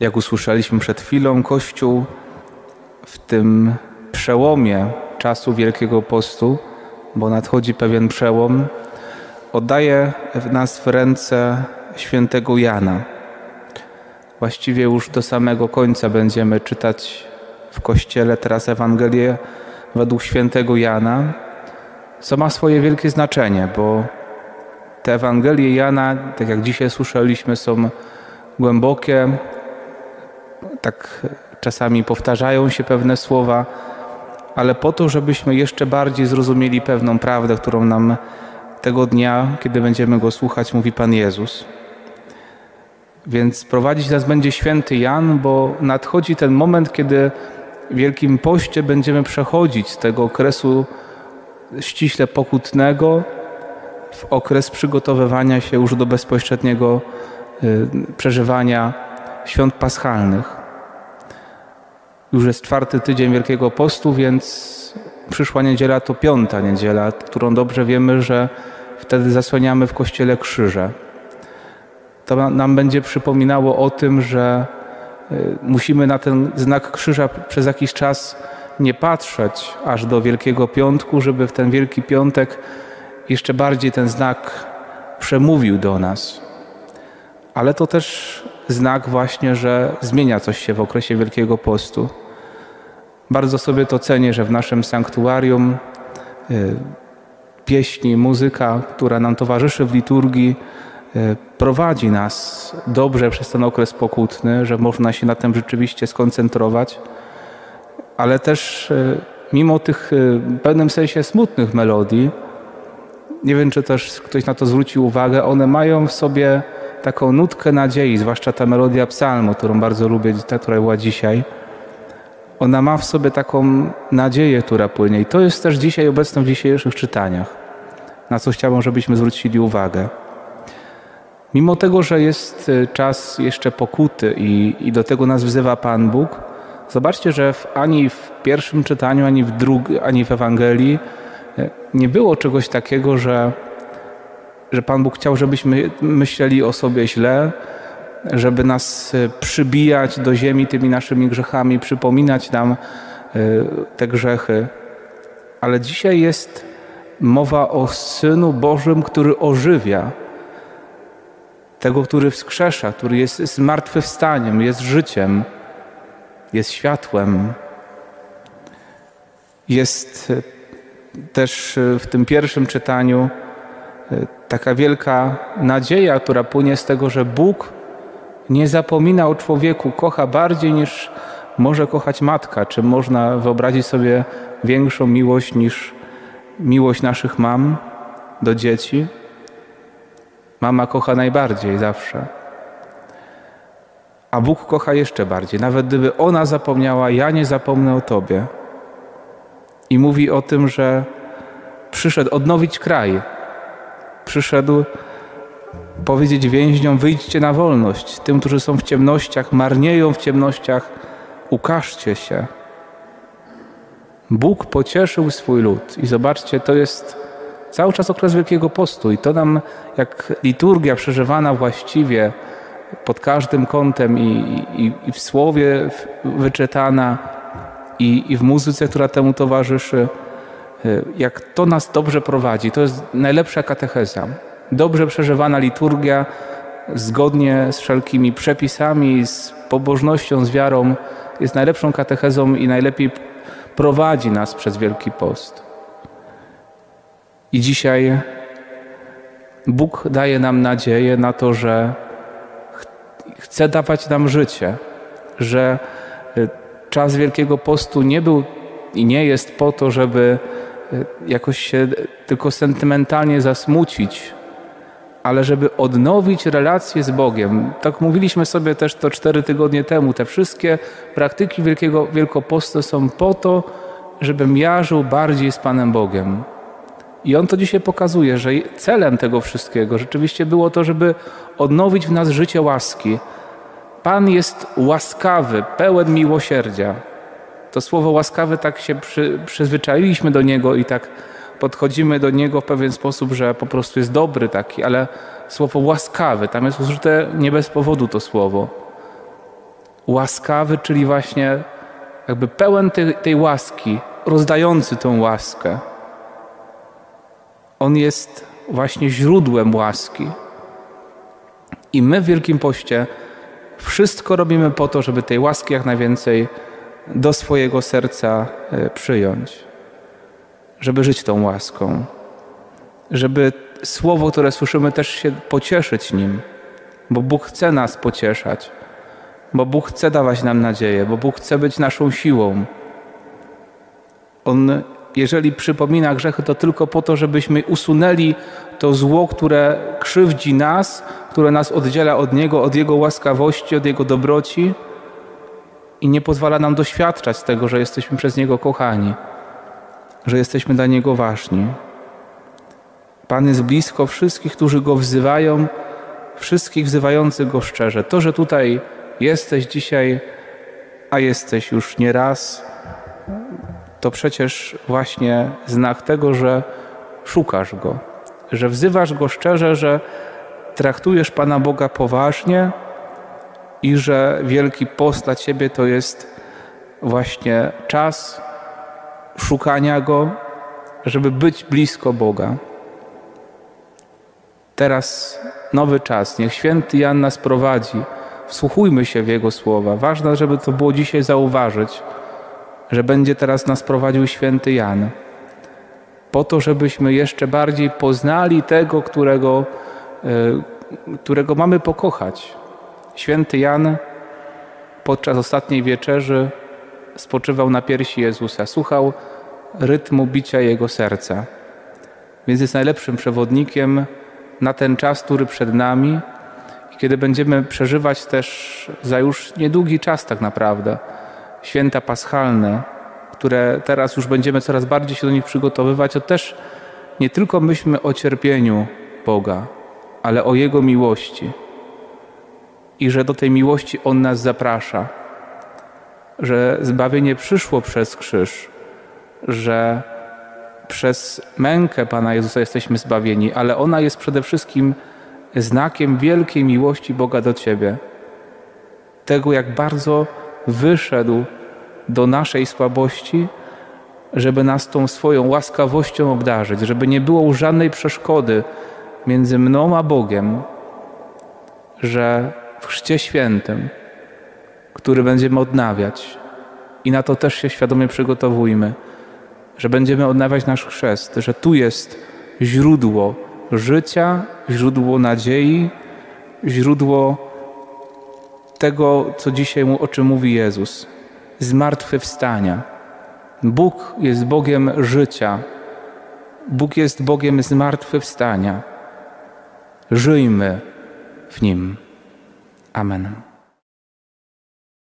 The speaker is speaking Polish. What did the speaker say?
Jak usłyszeliśmy przed chwilą, Kościół w tym przełomie czasu Wielkiego Postu, bo nadchodzi pewien przełom, oddaje nas w ręce świętego Jana. Właściwie już do samego końca będziemy czytać w Kościele teraz Ewangelię według świętego Jana, co ma swoje wielkie znaczenie, bo te Ewangelie Jana, tak jak dzisiaj słyszeliśmy, są głębokie, tak czasami powtarzają się pewne słowa, ale po to, żebyśmy jeszcze bardziej zrozumieli pewną prawdę, którą nam tego dnia, kiedy będziemy go słuchać, mówi Pan Jezus. Więc prowadzić nas będzie święty Jan, bo nadchodzi ten moment, kiedy w Wielkim Poście będziemy przechodzić z tego okresu ściśle pokutnego w okres przygotowywania się już do bezpośredniego y, przeżywania świąt paschalnych. Już jest czwarty tydzień Wielkiego Postu, więc przyszła niedziela to piąta niedziela, którą dobrze wiemy, że wtedy zasłaniamy w kościele krzyże. To nam będzie przypominało o tym, że y, musimy na ten znak krzyża przez jakiś czas nie patrzeć aż do Wielkiego Piątku, żeby w ten Wielki Piątek jeszcze bardziej ten znak przemówił do nas. Ale to też znak właśnie, że zmienia coś się w okresie Wielkiego Postu. Bardzo sobie to cenię, że w naszym sanktuarium y, pieśni, muzyka, która nam towarzyszy w liturgii, y, prowadzi nas dobrze przez ten okres pokutny, że można się na tym rzeczywiście skoncentrować, ale też y, mimo tych w pewnym sensie smutnych melodii, nie wiem, czy też ktoś na to zwrócił uwagę, one mają w sobie taką nutkę nadziei, zwłaszcza ta melodia psalmu, którą bardzo lubię, ta, która była dzisiaj. Ona ma w sobie taką nadzieję, która płynie. I to jest też dzisiaj obecne w dzisiejszych czytaniach, na co chciałbym, żebyśmy zwrócili uwagę. Mimo tego, że jest y, czas jeszcze pokuty i, i do tego nas wzywa Pan Bóg, zobaczcie, że w, ani w pierwszym czytaniu, ani w, drugi, ani w Ewangelii y, nie było czegoś takiego, że że Pan Bóg chciał, żebyśmy myśleli o sobie źle, żeby nas e, przybijać do ziemi tymi naszymi grzechami, przypominać nam e, te grzechy. Ale dzisiaj jest mowa o Synu Bożym, który ożywia, tego, który wskrzesza, który jest zmartwychwstaniem, jest życiem, jest światłem. Jest e, też w tym pierwszym czytaniu taka wielka nadzieja, która płynie z tego, że Bóg nie zapomina o człowieku, kocha bardziej niż może kochać matka. Czy można wyobrazić sobie większą miłość niż miłość naszych mam do dzieci? Mama kocha najbardziej zawsze. A Bóg kocha jeszcze bardziej. Nawet gdyby ona zapomniała, ja nie zapomnę o Tobie. I mówi o tym, że przyszedł odnowić kraj, przyszedł powiedzieć więźniom: wyjdźcie na wolność. Tym, którzy są w ciemnościach, marnieją w ciemnościach, ukażcie się. Bóg pocieszył swój lud. I zobaczcie, to jest cały czas okres Wielkiego Postu. I to nam, jak liturgia przeżywana właściwie pod każdym kątem i, i, i w słowie wyczytana, i, i w muzyce, która temu towarzyszy, Y, jak to nas dobrze prowadzi, to jest najlepsza katecheza. Dobrze przeżywana liturgia, zgodnie z wszelkimi przepisami, z pobożnością, z wiarą, jest najlepszą katechezą i najlepiej prowadzi nas przez Wielki Post. I dzisiaj Bóg daje nam nadzieję na to, że chce dawać nam życie, że y, czas Wielkiego Postu nie był i nie jest po to, żeby Y, jakoś się tylko sentymentalnie zasmucić, ale żeby odnowić relacje z Bogiem. Tak mówiliśmy sobie też to cztery tygodnie temu. Te wszystkie praktyki Wielkiego Wielkopostu są po to, żebym ja żył bardziej z Panem Bogiem. I on to dzisiaj pokazuje, że celem tego wszystkiego rzeczywiście było to, żeby odnowić w nas życie łaski. Pan jest łaskawy, pełen miłosierdzia to słowo łaskawy tak się przy, przyzwyczailiśmy do niego i tak podchodzimy do niego w pewien sposób, że po prostu jest dobry taki, ale słowo łaskawy, tam jest użyte nie bez powodu to słowo. łaskawy, czyli właśnie jakby pełen tej, tej łaski, rozdający tą łaskę. On jest właśnie źródłem łaski. I my w Wielkim Poście wszystko robimy po to, żeby tej łaski jak najwięcej do swojego serca e, przyjąć, żeby żyć tą łaską, żeby słowo, które słyszymy, też się pocieszyć nim, bo Bóg chce nas pocieszać, bo Bóg chce dawać nam nadzieję, bo Bóg chce być naszą siłą. On, jeżeli przypomina grzechy, to tylko po to, żebyśmy usunęli to zło, które krzywdzi nas, które nas oddziela od Niego, od Jego łaskawości, od Jego dobroci i nie pozwala nam doświadczać tego, że jesteśmy przez Niego kochani, że jesteśmy dla Niego ważni. Pan jest blisko wszystkich, którzy Go wzywają, wszystkich wzywających Go szczerze. To, że tutaj jesteś dzisiaj, a jesteś już nie raz, to przecież właśnie znak tego, że szukasz Go, że wzywasz Go szczerze, że traktujesz Pana Boga poważnie i że Wielki Post dla Ciebie to jest właśnie czas szukania Go, żeby być blisko Boga. Teraz nowy czas. Niech święty Jan nas prowadzi. Wsłuchujmy się w Jego słowa. Ważne, żeby to było dzisiaj zauważyć, że będzie teraz nas prowadził święty Jan. Po to, żebyśmy jeszcze bardziej poznali tego, którego, e, którego mamy pokochać. Święty Jan podczas ostatniej wieczerzy spoczywał na piersi Jezusa, słuchał rytmu bicia Jego serca. Więc jest najlepszym przewodnikiem na ten czas, który przed nami. I kiedy będziemy przeżywać też za już niedługi czas tak naprawdę święta paschalne, które teraz już będziemy coraz bardziej się do nich przygotowywać, to też nie tylko myślmy o cierpieniu Boga, ale o Jego miłości. I że do tej miłości On nas zaprasza, że zbawienie przyszło przez krzyż, że przez mękę Pana Jezusa jesteśmy zbawieni, ale ona jest przede wszystkim znakiem wielkiej miłości Boga do Ciebie. Tego, jak bardzo wyszedł do naszej słabości, żeby nas tą swoją łaskawością obdarzyć, żeby nie było żadnej przeszkody między mną a Bogiem, że w Chrzcie Świętym, który będziemy odnawiać, i na to też się świadomie przygotowujmy, że będziemy odnawiać nasz chrzest, że tu jest źródło życia, źródło nadziei, źródło tego, co dzisiaj, o czym mówi Jezus, zmartwychwstania. Bóg jest Bogiem życia. Bóg jest Bogiem zmartwychwstania. Żyjmy w Nim. Amen.